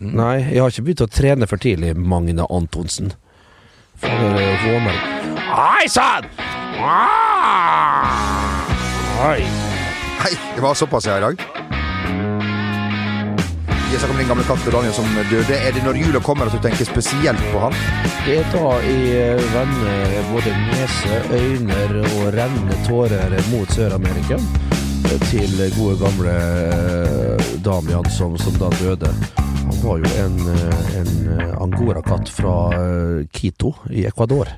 Nei, jeg har ikke begynt å trene for tidlig, Magne Antonsen. For Hei sann! Hei. Hei, det var såpass jeg i dag. Vi har snakket om din gamle katt Daniel som døde. Er det når jula kommer at du tenker spesielt på han? Det er da jeg vender både nese, øyne og rennende tårer mot Sør-Amerika til gode gamle eh, Damian som, som da døde. Han var jo en, eh, en angorakatt fra eh, Quito i Ecuador.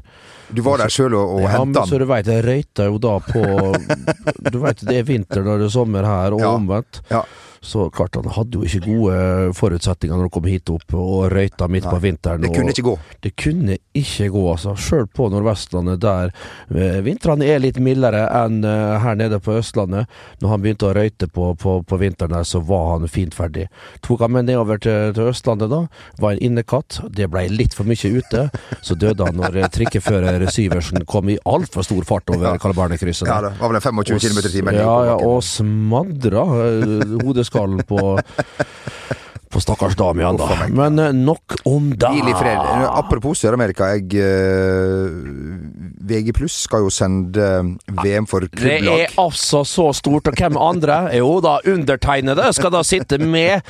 Du var der sjøl og, og Ja, henta så du veit, jeg røyta jo da på Du veit, det er vinter når det er sommer her, og Ja. omvendt. Ja. Så klart, han hadde jo ikke gode forutsetninger når han kom hit opp og røyta midt på vinteren. Det kunne ikke gå. det kunne ikke gå, altså. Sjøl på Nordvestlandet, der eh, vintrene er litt mildere enn eh, her nede på Østlandet. Når han begynte å røyte på, på, på vinteren der, så var han fint ferdig. Tok han med nedover til, til Østlandet da, var en innekatt. Det ble litt for mye ute. Så døde han når eh, trikkefører Syversen kom i altfor stor fart over Karl Barne-krysset. Ja, det var vel en 25 km i timen. Ja, ja, og smadra eh, hodeskallen på på stakkars Damian, da. Men eh, nok om det. Apropos Sør-Amerika. Eh, VG pluss skal jo sende VM for Det er altså så stort, og hvem andre? Jo da, undertegnede skal da sitte med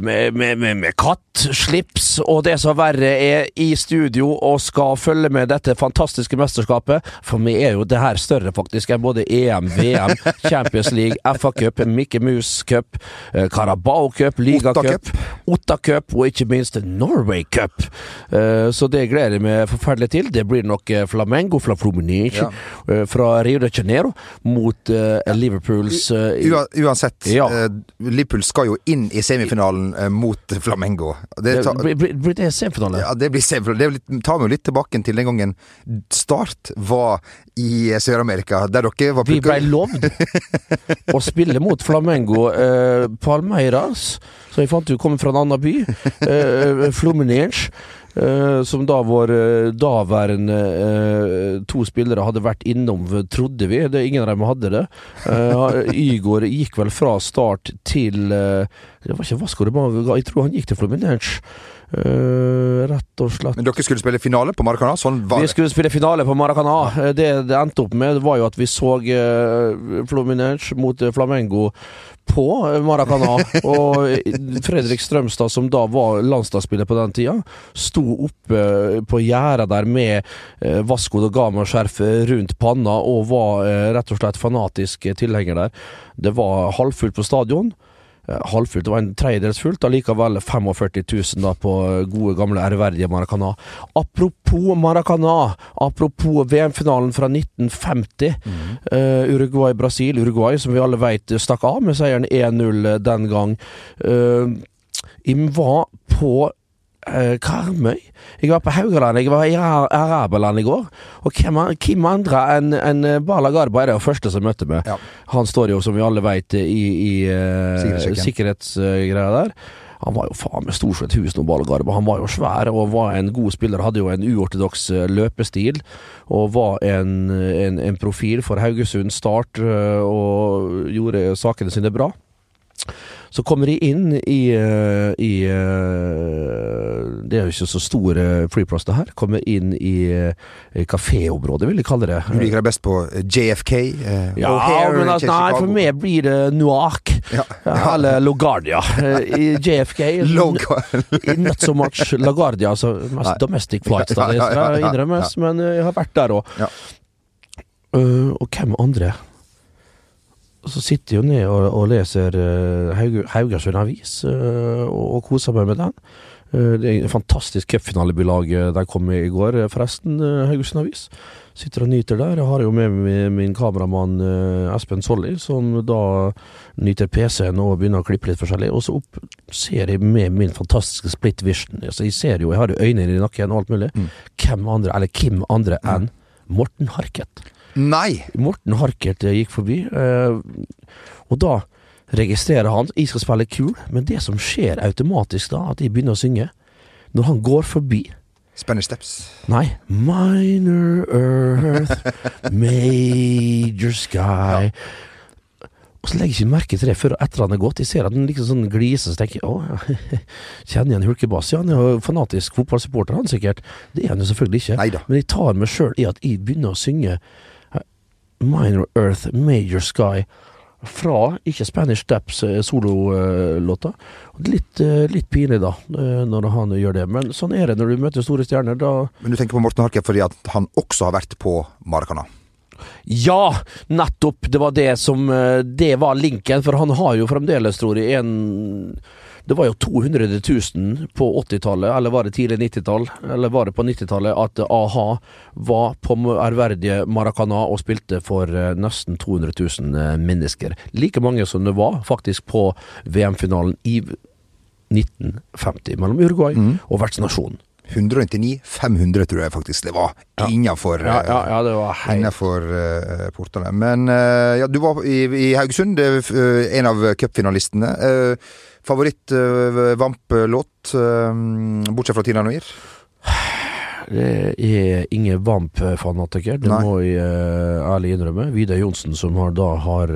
med, med, med, med kattslips og det som verre er i studio og skal følge med dette fantastiske mesterskapet. For vi er jo det her større faktisk enn både EM, VM, Champions League, FA Cup, Mickey Mouse Cup, eh, Carabao Cup, Ligacup, Otta Cup, og ikke minst Norway Cup. Eh, Så det gleder jeg meg forferdelig til. Det blir nok eh, Flamengo fra Fluminense Ja. fra Rio de Janeiro mot Liverpools Uansett, Ja. Liverpool skal jo inn i semifinalen eh, mot Flamengo. Det, ta, Blir blir- blir det semifinale? ja, det blir semifinale. Det litt, tar meg litt tilbake til den gangen Start var i Sør-Amerika, der dere var Vi blei lovd å spille mot Flamengo eh, Palmeiras, som jeg fant ut kommer fra en annen by. Eh, Fluminense. Eh, som da vår eh, daværende eh, to spillere hadde vært innom, trodde vi. Det, ingen av dem hadde det. Igor gikk vel fra start til Det var ikke Vasco de Maga, jeg tror han gikk til Fluminense. Uh, rett og slett. Men dere skulle spille finale på Maracana, sånn var Vi det. skulle spille finale på Maracana. Det det endte opp med, var jo at vi så uh, Fluminense mot Flamengo på Maracana. og Fredrik Strømstad, som da var landslagsspiller på den tida, sto oppe på gjerdet der med eh, Vasco da Gama-skjerf rundt panna og var eh, rett og slett fanatisk tilhenger der. Det var halvfullt på stadion. Eh, Halvfullt, det var en tredjedels fullt, allikevel 45 000 da på eh, gode, gamle, ærverdige Maracana. Apropos Maracana, apropos VM-finalen fra 1950. eh, Uruguay-Brasil. Uruguay, som vi alle vet, stakk av med seieren 1-0 den gang. Uh, var på Karmøy. Jeg var på Haugaland, jeg var i Arabeland Araberland i går. Og hvem, hvem andre enn en Bala Garba er det første som møtte meg. Ja. Han står jo, som vi alle vet, i, i uh, sikkerhetsgreia der. Han var jo faen meg stor som et hus nå, Bala Garba. Han var jo svær og var en god spiller. Hadde jo en uortodoks eh, løpestil. Og var en, en, en profil for Haugesund Start eh, og gjorde sakene sine bra. Så kommer de inn i, eh, i eh, Det er jo ikke så stor eh, flyplass, det her. Kommer inn i eh, kaféområdet, vil jeg kalle det. Du liker deg best på eh, JFK? eh, Ja, O'Hare, men altså, nei, for meg blir det Nuak. Ja. Eller LaGuardia. Eh, I JFK. Not so much LaGuardia, altså mest Nei. domestic flights, da, det Ja, ja, skal ja, ja, innrømmes, men jeg har vært der òg. Ja. og hvem andre? Så sitter jeg jo ned og, og leser uh, Haugesund Avis uh, og, og koser meg med den. Eh, det er en fantastisk cupfinalebilag de kom kom i går, eh, forresten. uh, Haugesund Avis. Sitter og nyter der. Jeg har jo med meg min kameramann eh, Espen Solli, som da nyter PC-en og begynner å klippe litt forskjellig. Og så opp ser jeg med min fantastiske split vision. Altså, jeg ser jo, jeg har jo øynene i nakken og alt mulig. Mm. Hvem andre, eller hvem andre enn Morten Harket. Nei! Morten Harket eh, gikk forbi, eh, og da registrerer han Jeg skal spille kul, men det som skjer automatisk da, at jeg begynner å synge Når han går forbi Spanish Steps. Nei. Minor Earth, Major Sky. Og så legger jeg ikke merke til det før etter han er gått. Jeg ser at han liksom sånn gliser, så tenker jeg å, kjenner igjen Hulkebass. Ja, han er jo fanatisk fotballsupporter, han sikkert. Det er han jo selvfølgelig ikke. Neida. Men jeg tar meg sjøl i at jeg begynner å synge Minor Earth, Major Sky. Fra ikke Spanish Steps eh, sololåta. Litt, eh, litt pinlig, da, eh, når han gjør det. Men sånn er det når du møter store stjerner. Da Men du tenker på Morten Harket fordi at han også har vært på Maracana? Ja, nettopp! Det var det som Det var linken, for han har jo fremdeles, tror jeg, en Det var jo 200 000 på 80-tallet, eller var det tidlig 90-tall, eller var det på 90-tallet, at a-ha var på ærverdige Maracana og spilte for eh, nesten 200 000 eh, mennesker. Like mange som det var faktisk på VM-finalen i 1950 mellom Uruguay og vertsnasjonen. 199 500 tror jeg faktisk det var innafor Ja, ja, ja, det var helt eh, portene. Men eh, ja, du var i, i Haugesund, det eh, en av cupfinalistene. Uh, Favoritt-vamp-låt, bortsett fra Tina Noir? Det er ingen Vamp-fanatiker, det Nei. må jeg ærlig innrømme. Vidar Johnsen, som har, da har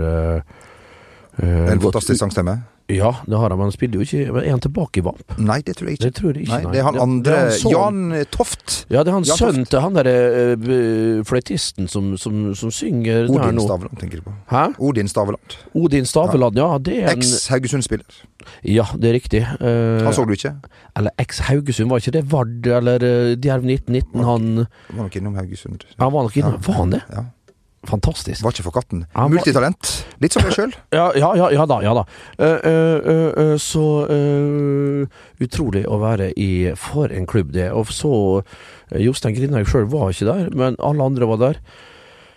eh, En fantastisk sangstemme? Ja, det har han, men han spiller jo ikke Er han tilbake i Vamp? Nei, det tror jeg ikke. Det tror jeg ikke. Nei, det er han andre er han Jan Toft. Ja, det er han sønnen til han derre uh, fløytisten som, som, som synger Odin. Staveland, tenker du på. Hæ? Odin Staveland. Odin Staveland, ja. Det er en Eks-Haugesund-spiller. Ja, det er riktig. Uh, Han så du ikke? eller eks-Haugesund, var ikke det Vard eller uh, Djerv 1919? Han, Var nok innom Haugesund. han var nok innom Ja. Var han det? Ja. Fantastisk. Var ikke for katten. Ja, Multitalent. Litt som deg sjøl. Ja, ja, ja, ja da. Ja da. Uh, uh, eh, så eh, utrolig å være i For en klubb, det. Og så eh, Jostein Grindhaug sjøl var ikke der, men alle andre var der.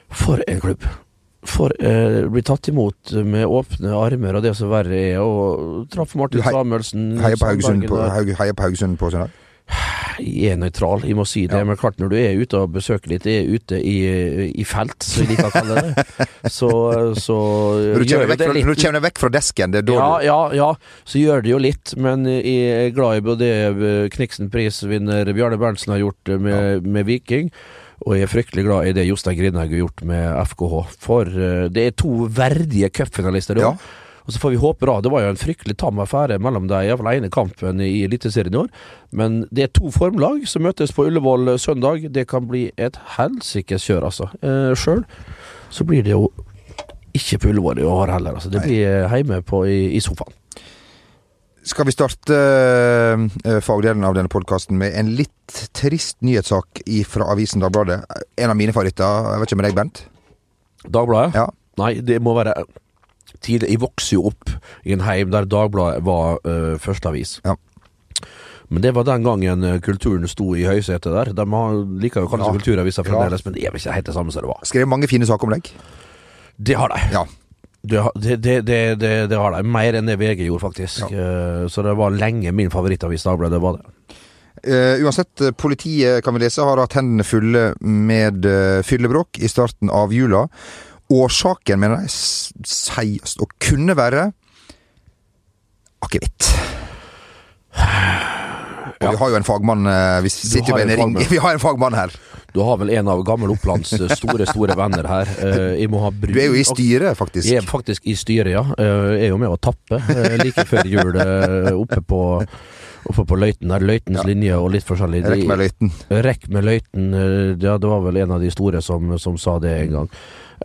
For en klubb. For eh, bli tatt imot med åpne armer og det som verre er. Og traff Martin Samuelsen Heier på Haugesund på, på Haugesund på søndag. Jeg er nøytral, jeg må si det. Ja. Men klart, når du er ute og besøker litt, er ute i, i felt, som vi liker å kalle det, så, så du gjør det litt når du kommer vekk fra desken, det er da ja, du ja, ja, så gjør det jo litt, men jeg er glad i både eh, Kniksen-prisvinner Bjarne Berntsen har gjort med, med, med Viking, og jeg er fryktelig glad i det Jostein Grindhaug har gjort med FKH. For eh, det er to verdige cupfinalister. Ja. Og så får vi håpe da, Det var jo en fryktelig tam affære mellom de iallfall ene kampen i Eliteserien i år. Men det er to formlag som møtes på Ullevål søndag. Det kan bli et helsikes kjør, altså. Eh, Sjøl så blir det jo ikke på Ullevål i år heller. Altså. Det blir eh, hjemme på, i, i sofaen. Skal vi starte eh, fagdelen av denne podkasten med en litt trist nyhetssak fra avisen Dagbladet? En av mine favoritter. Jeg vet ikke med deg, Bent? Dagbladet? Ja. Nei, det må være tidlig. Jeg vokste jo opp i en heim der Dagbladet var uh, førsteavis. Ja. Men det var den gangen eh, kulturen sto i høysetet der. De liker jo seg Ja. kulturaviser Ja. men det er vel ikke helt det samme som det var. Skrev mange fine saker om deg. Det har de. Ja. Det, det, det, det, har de. Mer enn det VG gjorde, faktisk. Ja. så det var lenge min favorittavis Dagbladet. Det var det. Uh, uansett, eh, politiet kan vi lese har hatt hendene fulle med uh, fyllebråk i starten av jula. Årsaken, mener jeg, sies å kunne være akevitt. Og vi har jo en fagmann eh, Vi sitter jo med en ring. Vi har en fagmann her. Du har vel en av Gammel Opplands eh, store, store venner her. Eh, Du er jo i styret, faktisk. Jeg er faktisk i styret, ja. Jeg er jo med å tappe like før jul oppe på Oppe på løyten der. Løytens Ja. linje og litt forskjellig. Rekk med løyten. Rekk med løyten. eh, Ja, det var vel en av de store som, som sa det en gang.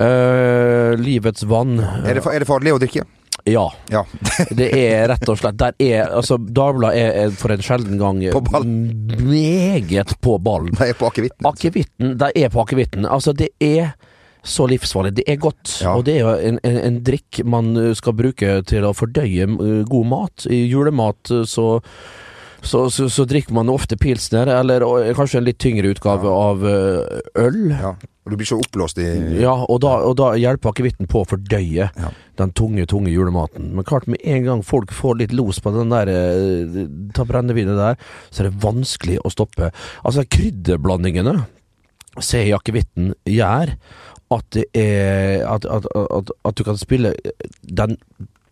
Uh, livets vann. Er det, er det farlig å drikke? Ja. Ja. Det er rett og slett Der er Altså, Dagbladet er, er for en sjelden gang På ball. meget på ballen. De er på akevitten. Akevitten, de er på akevitten. Altså, det er så livsfarlig. Det er godt, Ja. og det er jo en, en, en drikk man skal bruke til å fordøye god mat. I julemat uh, så så, så, så drikker man ofte pilsner, eller uh, kanskje en litt tyngre utgave av uh, øl. Ja. Og du blir så oppblåst i Ja, og da, og da hjelper akevitten på å fordøye Ja. den tunge, tunge julematen. Men klart, med en gang folk får litt los på den der eh, ta brennevinet der, så er det vanskelig å stoppe. Altså, krydderblandingene ser jeg akevitten gjør at det er at, at, at, at du kan spille den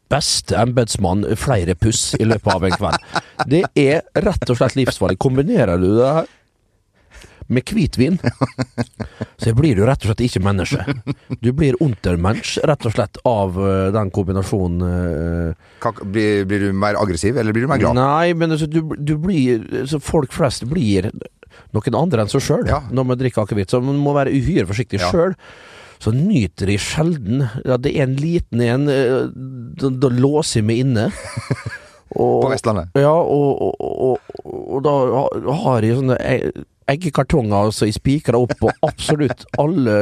beste embetsmann flere puss i løpet av en kveld. Det er rett og slett livsfarlig. Kombinerer du det her med hvitvin, så blir du rett og slett ikke menneske. Du blir untermensch, rett og slett, av eh, den kombinasjonen. eh, Blir, blir du mer aggressiv, eller blir du mer glad? Nei, men altså, du, du blir så Folk flest blir noen andre enn seg sjøl Ja. når man drikker akevitt, så man må være uhyre forsiktig Ja. sjøl. Så nyter de sjelden ja, Det er en liten en, eh, da, da låser jeg meg inne. Og, På Vestlandet? Ja, og, og, og, da har jeg sånne eggekartonger som jeg spikrer opp på absolutt alle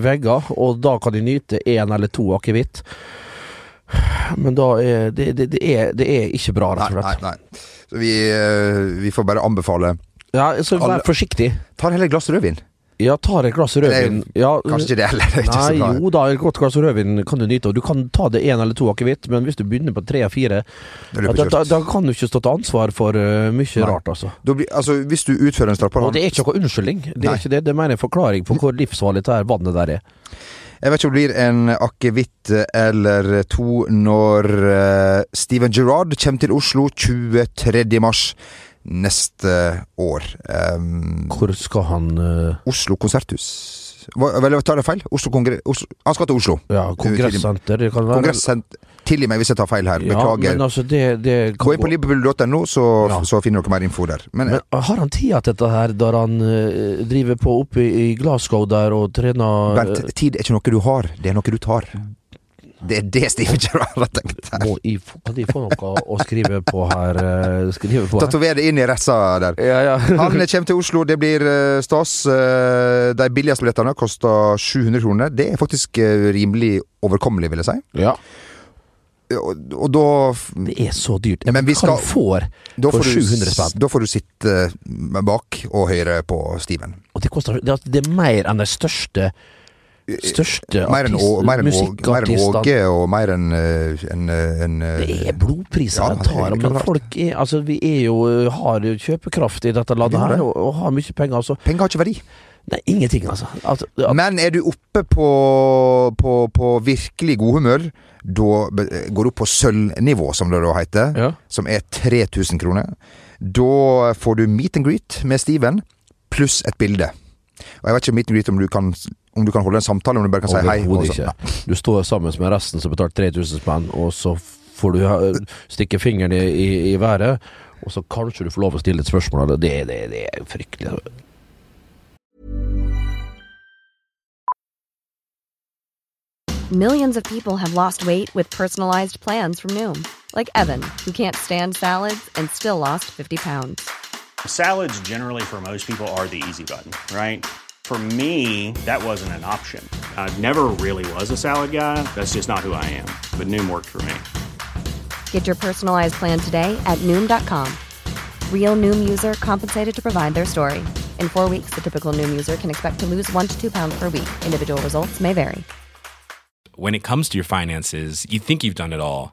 vegger, og da kan jeg nyte én eller to akevitt. Men da er det, det, det, er, det er ikke bra, Nei, rett og nei, slett. nei. Så vi, eh, vi får bare anbefale Ja, så vær forsiktig. Ta heller et glass rødvin. Ja, tar et glass rødvin ja, Kanskje ikke det heller. det ikke Nei, jo da, et godt glass rødvin kan du nyte, og du kan ta det én eller to akevitt, men hvis du begynner på tre og fire, Da da, da, kan du ikke stå til ansvar for uh, mye Nei. rart, altså. Blir, altså, hvis du utfører en Og det er ikke noe unnskyldning. Det Nei. er ikke det, det er mer en forklaring på hvor livsfarlig det vannet der er. Jeg vet ikke om det blir en akevitt eller to når uh, Steven Gerrard kommer til Oslo 23. mars neste år. Um, Hvor skal han uh, Oslo konserthus. Vel, tar jeg feil? Oslo Kongre... Oslo. Han skal til Oslo. Ja, kongressenter, det kan være Kongressenter. Tilgi meg hvis jeg tar feil her. Ja, Beklager. men altså, det, det kan Gå inn på liverpool.no, så, Ja. så finner dere mer info der. Men, Men har han tid til dette her, der han uh, driver på oppe i Glasgow der og trener Bernt, tid er ikke noe du har, det er noe du tar. Det er det Steven Gerrard har tenkt her. Må I, kan de få noe å skrive på her? eh, Skrive på? Tatover det inn i ressa der. Ja, ja. Han kommer til Oslo, det blir eh, stas. Eh, De billigste billettene koster 700 kroner. Det er faktisk rimelig overkommelig, vil jeg si. ja. Og, og da Det er så dyrt. Men vi skal- du får For får, du, 700 spenn. da får du sitte bak og høre på Steven. Og det koster er- det er mer enn de største Største Å- mer enn musikkartistene. Åge og mer enn eh, en, eh, en, eh, Det er blodpriser Ja, tar, men folk er Altså, vi er jo har jo kjøpekraft i dette landet her, og, og har mye penger, altså. Penger har ikke verdi. Nei, ingenting, altså. At, at Men er du oppe på, på, på virkelig god humør, da går du opp på sølvnivå, som det da heter, ja. som er 3000 kroner. Da får du meet and greet med Steven, pluss et bilde. Og jeg vet ikke meet and greet om du kan, om du kan holde en samtale, om du bare kan si hei. Overhodet ikke. Du står sammen med resten som betalte 3000 spenn, og så får du stikke fingeren i, i, i været, og så kanskje du får lov å stille et spørsmål. Det, det, det er fryktelig. Millions of people have lost weight with personalized plans from Noom, like Evan, who can't stand salads and still lost 50 pounds. Salads, generally, for most people, are the easy button, right? For me, that wasn't an option. I never really was a salad guy. That's just not who I am. But Noom worked for me. Get your personalized plan today at Noom.com. Real Noom user compensated to provide their story. In four weeks, the typical Noom user can expect to lose one to two pounds per week. Individual results may vary. When it comes to your finances, you think you've done it all.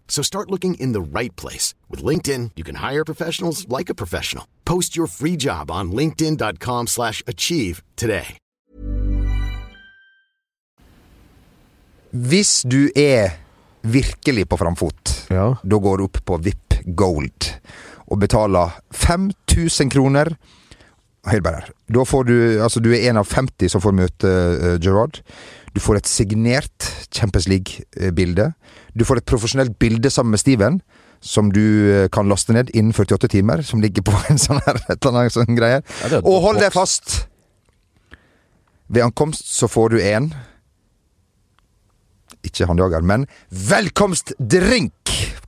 So start looking in the right place. With LinkedIn, you can hire professionals like a professional. Post your free job on linkedin.com slash achieve today. Hvis du er virkelig på framfot, Ja. da går du opp på VIP Gold og betaler 5000 kroner. Hør bare her. Da får du Altså, du er en av 50 som får møte uh, Gerard. Du får et signert Champions League-bilde. Du får et profesjonelt bilde sammen med Steven. Som du eh, kan laste ned innen 48 timer, som ligger på en sånn her et eller annet sånn greie. Ja, Og hold deg fast! Ved ankomst så får du en Ikke håndjager, men velkomstdrink!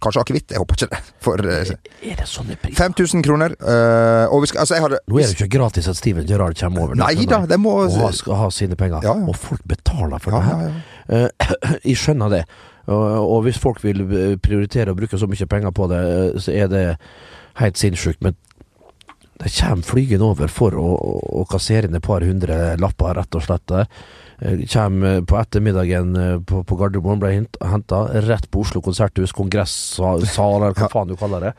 Kanskje akevitt? Jeg håper ikke det. For eh, Er det sånne priser? 5000 kroner. eh, og vi skal Altså, jeg hadde Nå er det ikke gratis at Steven Gerrard kommer over. Nei da, det må Og ha, skal ha sine penger. Ja, ja. Og folk betaler for Ja, det her. Eh, jeg skjønner det. Og, hvis folk vil prioritere å bruke så mye penger på det, så er det helt sinnssykt. Men det kommer flygende over for å, å, å kassere inn et par hundre lapper, rett og slett. der. Eh, Kommer på ettermiddagen eh, på, på Gardermoen, ble henta rett på Oslo konserthus, kongressal, eller hva faen du kaller det.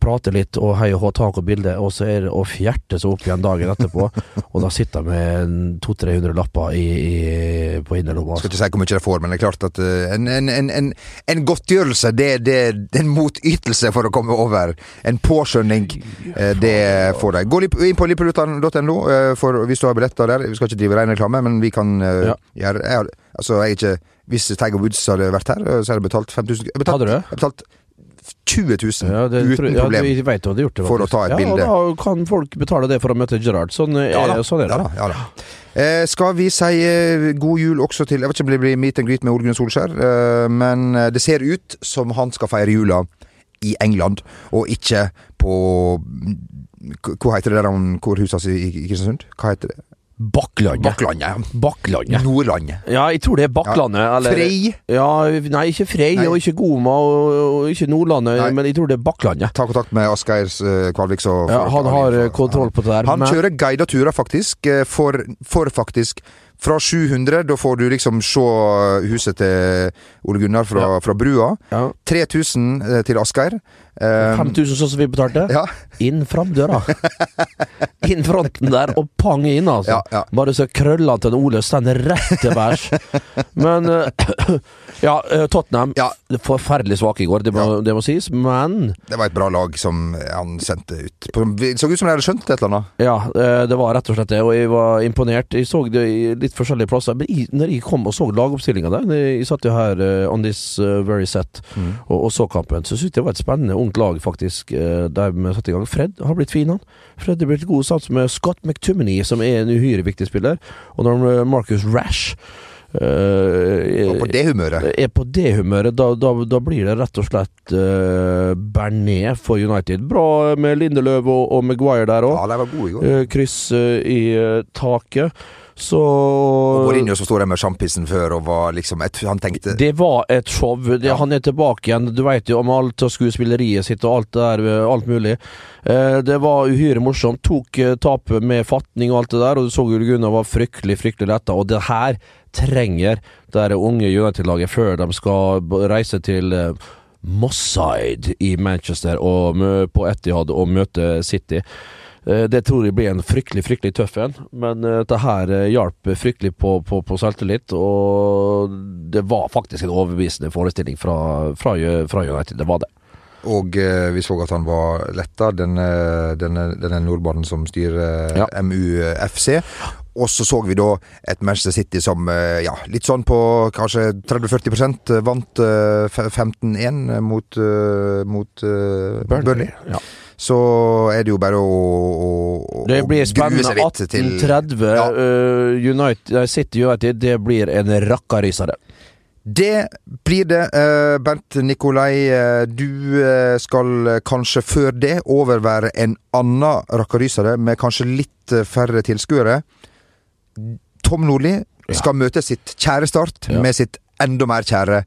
Prate litt og hei og hå, tak og bilde, og så er det å fjerte seg opp igjen dagen etterpå. og da sitter jeg med 200-300 lapper i, i, på innerlomma. skal ikke si hvor mye de får, men det er klart at eh, en, en, en, en, godtgjørelse, det, det, det er en motytelse for å komme over. En påskjønning, eh, det får de. Gå inn på liverpool.no eh, hvis du har billetter der. Vi skal ikke drive ren reklame, men vi kan Ja. gjøre jeg, Altså, jeg er ikke Hvis Tiger Woods hadde vært her, så hadde jeg betalt 5000 Jeg Hadde du? Jeg betalt 20 000 Ja, det, uten ja, problem. jeg vet gjort det. For å ta et ja, bilde. Ja, da kan folk betale det for å møte Gerard. Sånn, er- Ja da, sånn er det. ja da. Eh, skal vi si eh, god jul også til Jeg vet ikke om det blir meet and greet med Ole Solskjær, eh, men eh, det ser ut som han skal feire jula i England, og ikke på Hvor heter det der han hvor huset hans i Kristiansund? Hva heter det? Bakklandet. Bakklandet. Bakklandet. Nordlandet. Ja, jeg tror det er Bakklandet. eller- Frei. Ja, nei, ikke Frei, Nei. og ikke Goma, og, og ikke Nordlandet, Nei. men jeg tror det er Bakklandet. Ta kontakt med Asgeir uh, Kvalvik, så Ja, han har eh, kontroll på det der. Han men- kjører guida turer, faktisk. eh, For, for faktisk fra 700, da får du liksom se huset til Ole Gunnar fra, Ja. fra brua. ja. 3000 eh, til Asgeir. Um, 5000 sånn som vi betalte. ja, Inn framdøra. inn fronten der, og pang inn, altså. Bare så krøllene til Ole stender rett til værs. Men eh, Ja, eh, Tottenham. Ja. Forferdelig svake i går, det må, det må sies. Men det var et bra lag som han sendte ut. På- Det så ut som de hadde skjønt et eller annet. ja, eh, det var rett og slett det, og jeg var imponert. Jeg så det i litt forskjellige plasser. Men jeg, når jeg kom og så lagoppstillinga der Jeg satt jo her eh, on this very set og, og så kampen, så syntes jeg det var et spennende ungt lag, faktisk, der vi satte i gang. Fred har blitt fin, han. Fred er blitt god sammen med Scott McTuminey, som er en uhyre viktig spiller. Og når Marcus Rash eh, Og på det humøret. er på det humøret, da, da, da blir det rett og slett uh, Bernet for United. Bra med Lindeløv og, og Maguire der òg. Ja, de var gode i går. Eh, kryss eh, i eh, taket. Så Og Mourinho som sto der med sjampisen før og var liksom et, Han tenkte det var et show. Det, Ja. Han er tilbake igjen. Du veit jo om alt av skuespilleriet sitt og alt det der, eh, alt mulig. Eh, det var uhyre morsomt. Tok eh, tapet med fatning og alt det der, og du så jo Gunnar var fryktelig, fryktelig letta. Og det her trenger det unge United-laget før de skal reise til eh, Mosside i Manchester og på Etihad og møte City. Eh, Det tror jeg blir en fryktelig fryktelig tøff en, men eh, dette her hjalp fryktelig på, på, på selvtillit. Og det var faktisk en overbevisende forestilling fra, fra, fra United. Det var det. Og eh, vi så at han var letta, denne, denne, denne nordmannen som styrer Ja. MUFC. Og så så vi da et Manchester City som eh, ja, litt sånn på kanskje 30-40 vant eh, 15-1 mot, eh, mot Burnley. Burnley. Ja. Så er det jo bare å, å, å Det blir spennende. seg litt til 1830 Ja. uh, United, City United, det blir en rakkarysere. Det blir det, Bernt Nikolai. Du skal kanskje før det overvære en annen rakkarysere med kanskje litt færre tilskuere. Tom Nordli skal møte sitt kjære Start med sitt enda mer kjære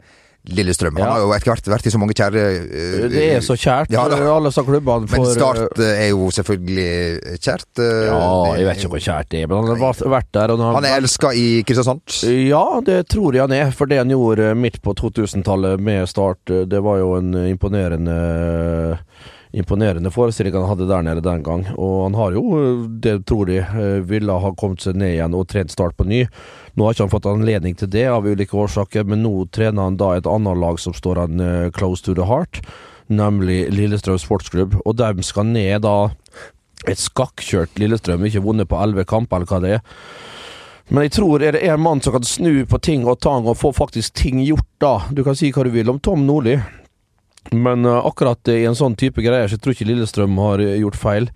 Lillestrøm. Han har jo etter hvert vært i så mange kjære uh, Det er så kjært. Ja, alle disse klubbene Men Start eh, er jo selvfølgelig kjært. Uh, Ja, jeg vet ikke hvor kjært det er, men han har vært- der. Og Han er elska i Kristiansand. Ja, det tror jeg han er. For det han gjorde midt på 2000-tallet med Start, det var jo en imponerende Imponerende forestilling han hadde der nede den gang. Og han har jo, det tror jeg, eh, ville ha kommet seg ned igjen og trent Start på ny. Nå har ikke han fått anledning til det av ulike årsaker, men nå trener han da et annet lag som står han eh, close to the heart, nemlig Lillestrøm Sportsklubb. Og de skal ned da et skakkjørt Lillestrøm, ikke vunnet på elleve kamper, eller hva det er. Men jeg tror er det en mann som kan snu på ting og tang og få faktisk ting gjort, da. Du kan si hva du vil om Tom Nordli, men eh, akkurat i en sånn type greier så jeg tror ikke Lillestrøm har eh, gjort feil.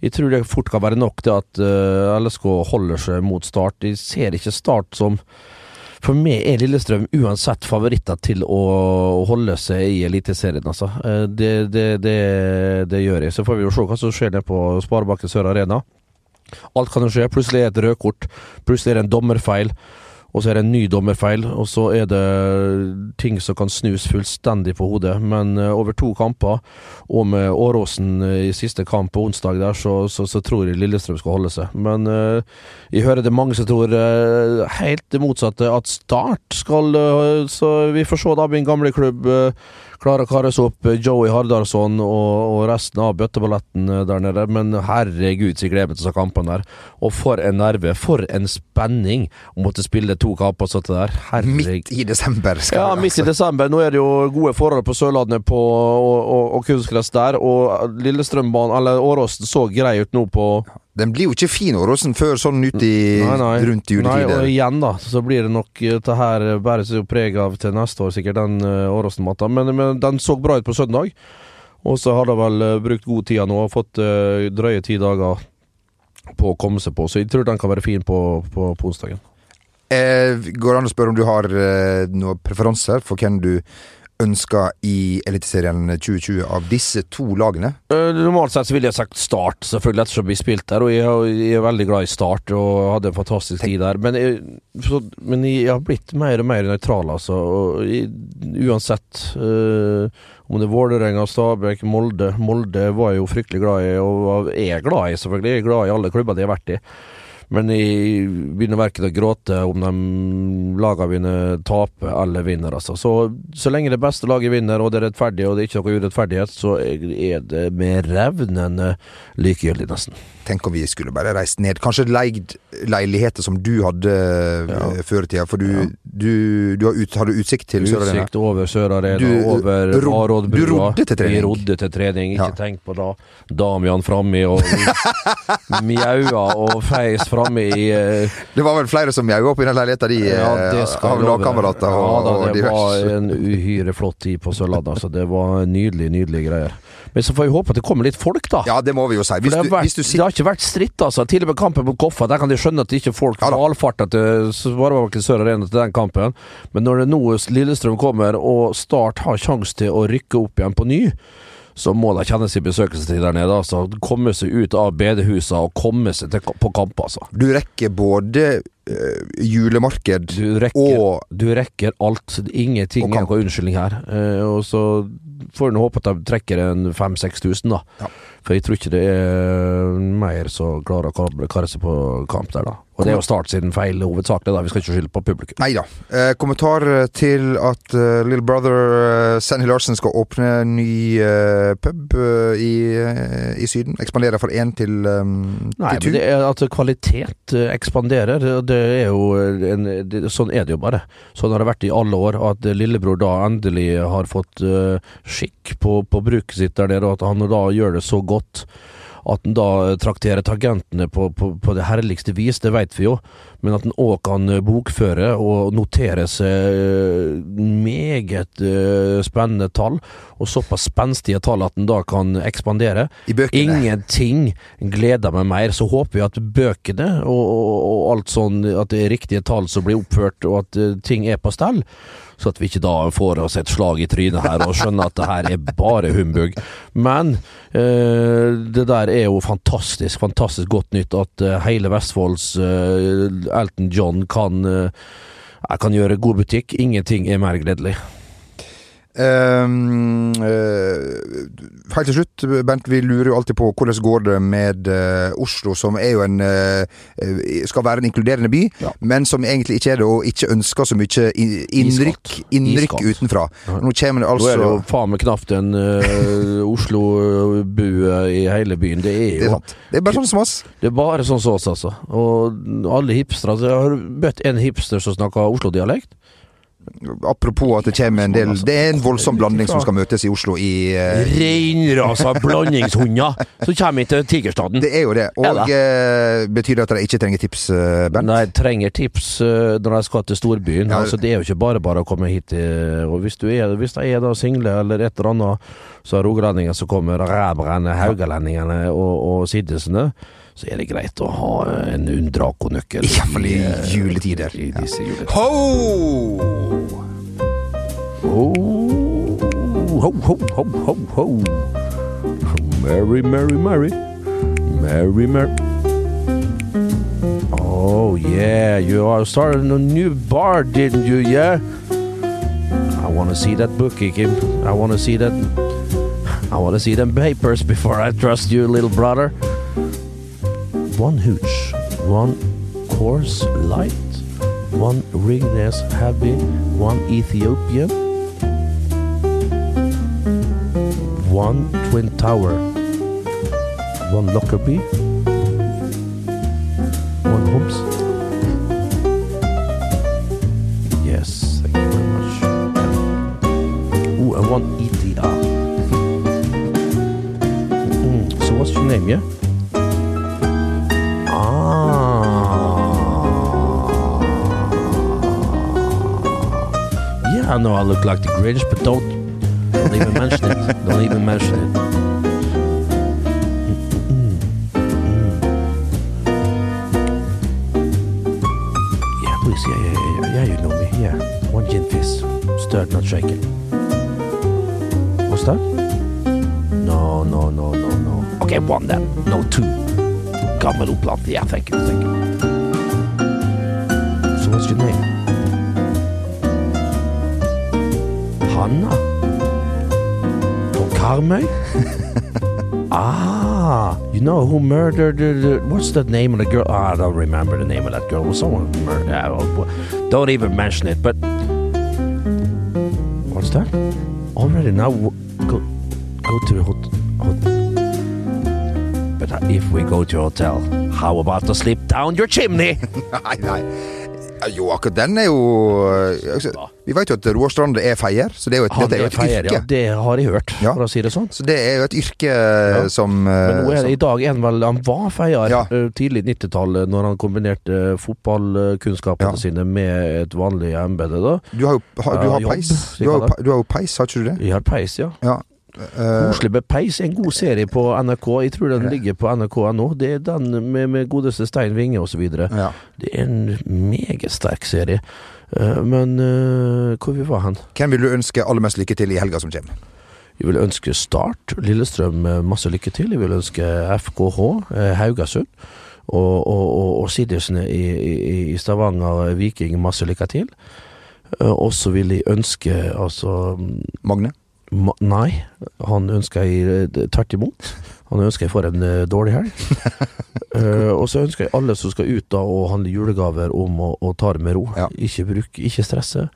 Jeg tror det fort kan være nok til at eh, LSK holder seg mot Start. Jeg ser ikke Start som For meg er Lillestrøm uansett favoritter til å holde seg i Eliteserien, altså. Det, det, det, det gjør jeg. Så får vi jo se hva som skjer nede på Sparebanken Sør Arena. Alt kan jo skje. Plutselig er det et rødkort. Plutselig er det en dommerfeil. Og så er det en ny dommerfeil, og så er det ting som kan snus fullstendig på hodet. Men eh, over to kamper, og med Åråsen eh, i siste kamp på onsdag der, så, så, så tror jeg Lillestrøm skal holde seg. Men uh, jeg hører det mange som tror uh, helt det motsatte, at Start skal uh, Så vi får se da min gamle klubb eh, kare opp eh, Joey Hardarson og, og resten av bøtteballetten eh, der nede. Men herregud, så jeg gleder meg til kampene der. Og for en nerve, for en spenning å måtte spille to kamper sånn der. Herregud. Midt i desember. Skal Ja, midt i altså. desember. Nå er det jo gode forhold på Sørlandet på, og, og, og kunstgress der. Og Lillestrømbanen, eller Åråsen, så grei ut nå på Den blir jo ikke fin, Åråsen, før sånn ut i Nei, nei. rundt Nei, og igjen, da, så blir det nok det dette her bæres jo preg av til neste år, sikkert, den uh, Åråsen-matta. Men, men den så bra ut på søndag. Og så har de vel eh, brukt god tid nå og fått uh, drøye ti dager på å komme seg på. Så jeg tror den kan være fin på, på, på onsdagen. Eh, går det an å spørre om du har eh, noen preferanser for hvem du ønsker i Eliteserien 2020 av disse to lagene? Eh, Normalt sett så ville jeg sagt Start, selvfølgelig, ettersom vi spilte der. Og jeg, jeg er veldig glad i Start og hadde en fantastisk tid der. Men jeg, så, men jeg har blitt mer og mer nøytral, altså. Jeg, uansett eh, om det er Vålerenga, Stabæk, Molde Molde var jeg jo fryktelig glad i, og er glad i, selvfølgelig. Jeg er glad i alle klubber de har vært i. Men jeg begynner verken å gråte om de lagene mine taper eller vinner, altså. Så, så lenge det beste laget vinner, og det er rettferdig, og det er ikke noe urettferdighet, så er det med revnende likegyldig, nesten. Tenk om vi skulle bare reist ned. Kanskje leid leiligheter som du hadde Ja. eh, før i tida, for du, du, du har ut, hadde utsikt til Sør Arena. Utsikt over Sør Arena, Du- over ro- Varoddbrua. du rodde til trening. Vi rodde til trening, ikke Ja. tenk på da. Damian framme og mjaua og feis framme i uh, Det var vel flere som mjaua opp i den leiligheta di, eh, det av deg. lagkamerater og, Ja da, og det var en uhyre flott tid på Sørlandet. Altså. Det var nydelig, nydelige greier. Men så får vi håpe at det kommer litt folk, da. Ja, det må vi jo si. Hvis det, har vært, hvis du det har ikke vært stritt, altså. Til og med kampen mot Koffa, der kan de skjønne at det ikke folk Ja da. valfarter til Sparebanken Sør Arena til den kampen. Men når det nå Lillestrøm kommer, og Start har sjanse til å rykke opp igjen på ny, så må de kjenne sin besøkelsestid der nede. Altså. Komme seg ut av bedehusene og komme seg til, på kamp, altså. Du rekker både øh, julemarked Du rekker, og du rekker alt. Ingenting er noen unnskyldning her. Uh, og så får vi håpe at de trekker en 5000-6000, da. Ja. For jeg tror ikke det er mer som klarer å kare- kare seg på kamp der, da. Og det er jo Start siden feil hovedsakelig, da. Vi skal ikke skylde på publikum. Nei da. Eh, kommentar til at uh, Little Brother uh, Sandy Larsen skal åpne ny uh, pub uh, i, eh, i Syden. Ekspandere fra én til, um, Nei, til men det er at kvalitet eh, ekspanderer. Det er jo en, det, Sånn er det jo bare. Sånn har det vært i alle år. At lillebror da endelig har fått eh, skikk på, på bruket sitt der nede, og at han da gjør det så godt. At en da trakterer tagentene på, på, på det herligste vis, det vet vi jo. Men at en òg kan bokføre og notere seg eh, meget eh, spennende tall, og såpass spenstige tall at en da kan ekspandere. Ingenting gleder meg mer. Så håper vi at bøkene og, og, og alt sånn, at det er riktige tall som blir oppført, og at eh, ting er på stell. Så at vi ikke da får oss et slag i trynet her og skjønner at det her er bare humbug. Men eh, det der er jo fantastisk, fantastisk godt nytt at eh, hele Vestfolds eh, Elton John kan, eh, kan gjøre god butikk. Ingenting er mer gledelig. Um, uh, helt til slutt, Bent, vi lurer jo alltid på hvordan går det med uh, Oslo, som er jo en uh, skal være en inkluderende by, Ja. men som egentlig ikke er det, og ikke ønsker så mye innrykk, innrykk utenfra. Ja. Nå kommer det Nå altså er det jo faen meg knapt en Oslo-bue i hele byen. Det er Det er sant. Det er bare sånn som oss. Det er bare sånn som oss, altså. Og alle hipstere altså, Jeg har møtt en hipster som snakker Oslo-dialekt. Apropos at det kommer en del Det er en voldsom blanding som skal møtes i Oslo i uh, Reinrasa blandingshunder som kommer til Tigerstaden. Det er jo det. Og eh, betyr det at de ikke trenger tips, eh, Bent? Nei, trenger tips uh, når de skal til storbyen. Ja. Altså, det er jo ikke bare bare å komme hit. Og hvis, du er, hvis de er da single eller et eller annet, så er rogalendingene som kommer, ræbrene, haugalendingene og, og siddisene, så er det greit å ha en Undraco-nøkkel. Iallfall i eh, juletider. I disse juletider. Ho! Ho, ho, ho, ho, ho, ho. Merry, merry, merry. Merry, merry. Oh, yeah, you are starting a new bar, didn't you? Yeah? I want to see that bookie, Kim. I want to see that. I want to see them papers before I trust you, little brother. One hooch, one course light, one Ringnes heavy, one Ethiopian, one Twin Tower, one Lockerbie, one Humps. But don't, don't even mention it. Don't even mention it. Yeah, please. Yeah, yeah, yeah, yeah. You know me. Yeah. One gin fizz. Stirred, not shaken. What's that? No, no, no, no, no. Okay, one then. No, two. Gammel Oppland. Yeah, thank you, thank you. Karmøy? ah, you know who murdered the, the, what's the name of the girl? Ah, I don't remember the name of that girl. Was someone murdered? Don't even mention it. But what's that? Already now, go go to the hotel. But uh, if we go to hotel, how about to sleep down your chimney? Jo, akkurat den er jo eh, altså, Vi vet jo at Roar Strand er feier, så det er jo et, Han er jo et feier, yrke. ja. Det har jeg hørt, Ja. for å si det sånn. Så det er jo et yrke ja. som eh, Men nå er det, i dag han vel Han var feier Ja. eh, tidlig 90-tallet, når han kombinerte fotballkunnskapene Ja. sine med et vanlig embete. Du har jo du har peis. Du har, jo du har jo peis, har ikke du det? Vi har Peis, ja. Ja. Eh, Koselig med Peis. En god serie på NRK. Jeg tror den ligger på nrk.no. Det er den med, med godeste Stein Winge osv. ja. Det er en meget sterk serie. Eh, men eh, hvor vi var hen? Hvem vil du ønske aller mest lykke til i helga som kommer? Jeg vil ønske Start Lillestrøm masse lykke til. Jeg vil ønske FKH Haugasund og, og, og, Siddisene i, i, i Stavanger Viking masse lykke til. Og så vil jeg ønske altså Magne? Nei, han ønsker jeg eh, tvert imot. Han ønsker jeg får en eh, dårlig helg. uh, og så ønsker jeg alle som skal ut da og handle julegaver, om å, å ta det med ro. Ja. Ikke bruke, ikke stresse.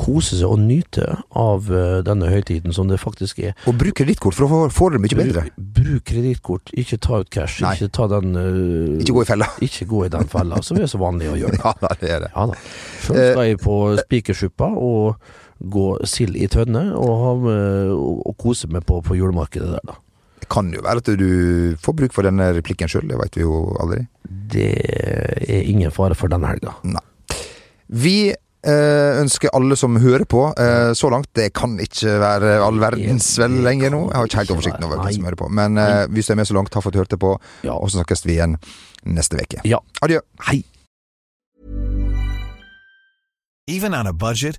Kose seg og nyte av uh, denne høytiden som det faktisk er. Og bruk kredittkort, for da får du det mye bedre. Bruk, bruk kredittkort, ikke ta ut cash. Nei. Ikke ta den uh, Ikke gå i fella. ikke gå i den fella, som er så vanlig å gjøre. Ja, da, det er det. Ja da. Sjøl skal jeg på Spikersuppa og gå sild i tønne og, ha med, og, og kose meg på, på julemarkedet der, da. Det kan jo være at du får bruk for denne replikken sjøl, det veit vi jo aldri. Det er ingen fare for denne helga. Vi eh, ønsker alle som hører på, eh, så langt Det kan ikke være all verdens vel lenger nå. Jeg har ikke helt oversikten over hvem som hører på. Men eh, hvis du er med så langt, har fått hørt det på, Ja. og så snakkes vi igjen neste uke. Ja. Adjø. Hei. Even on a budget,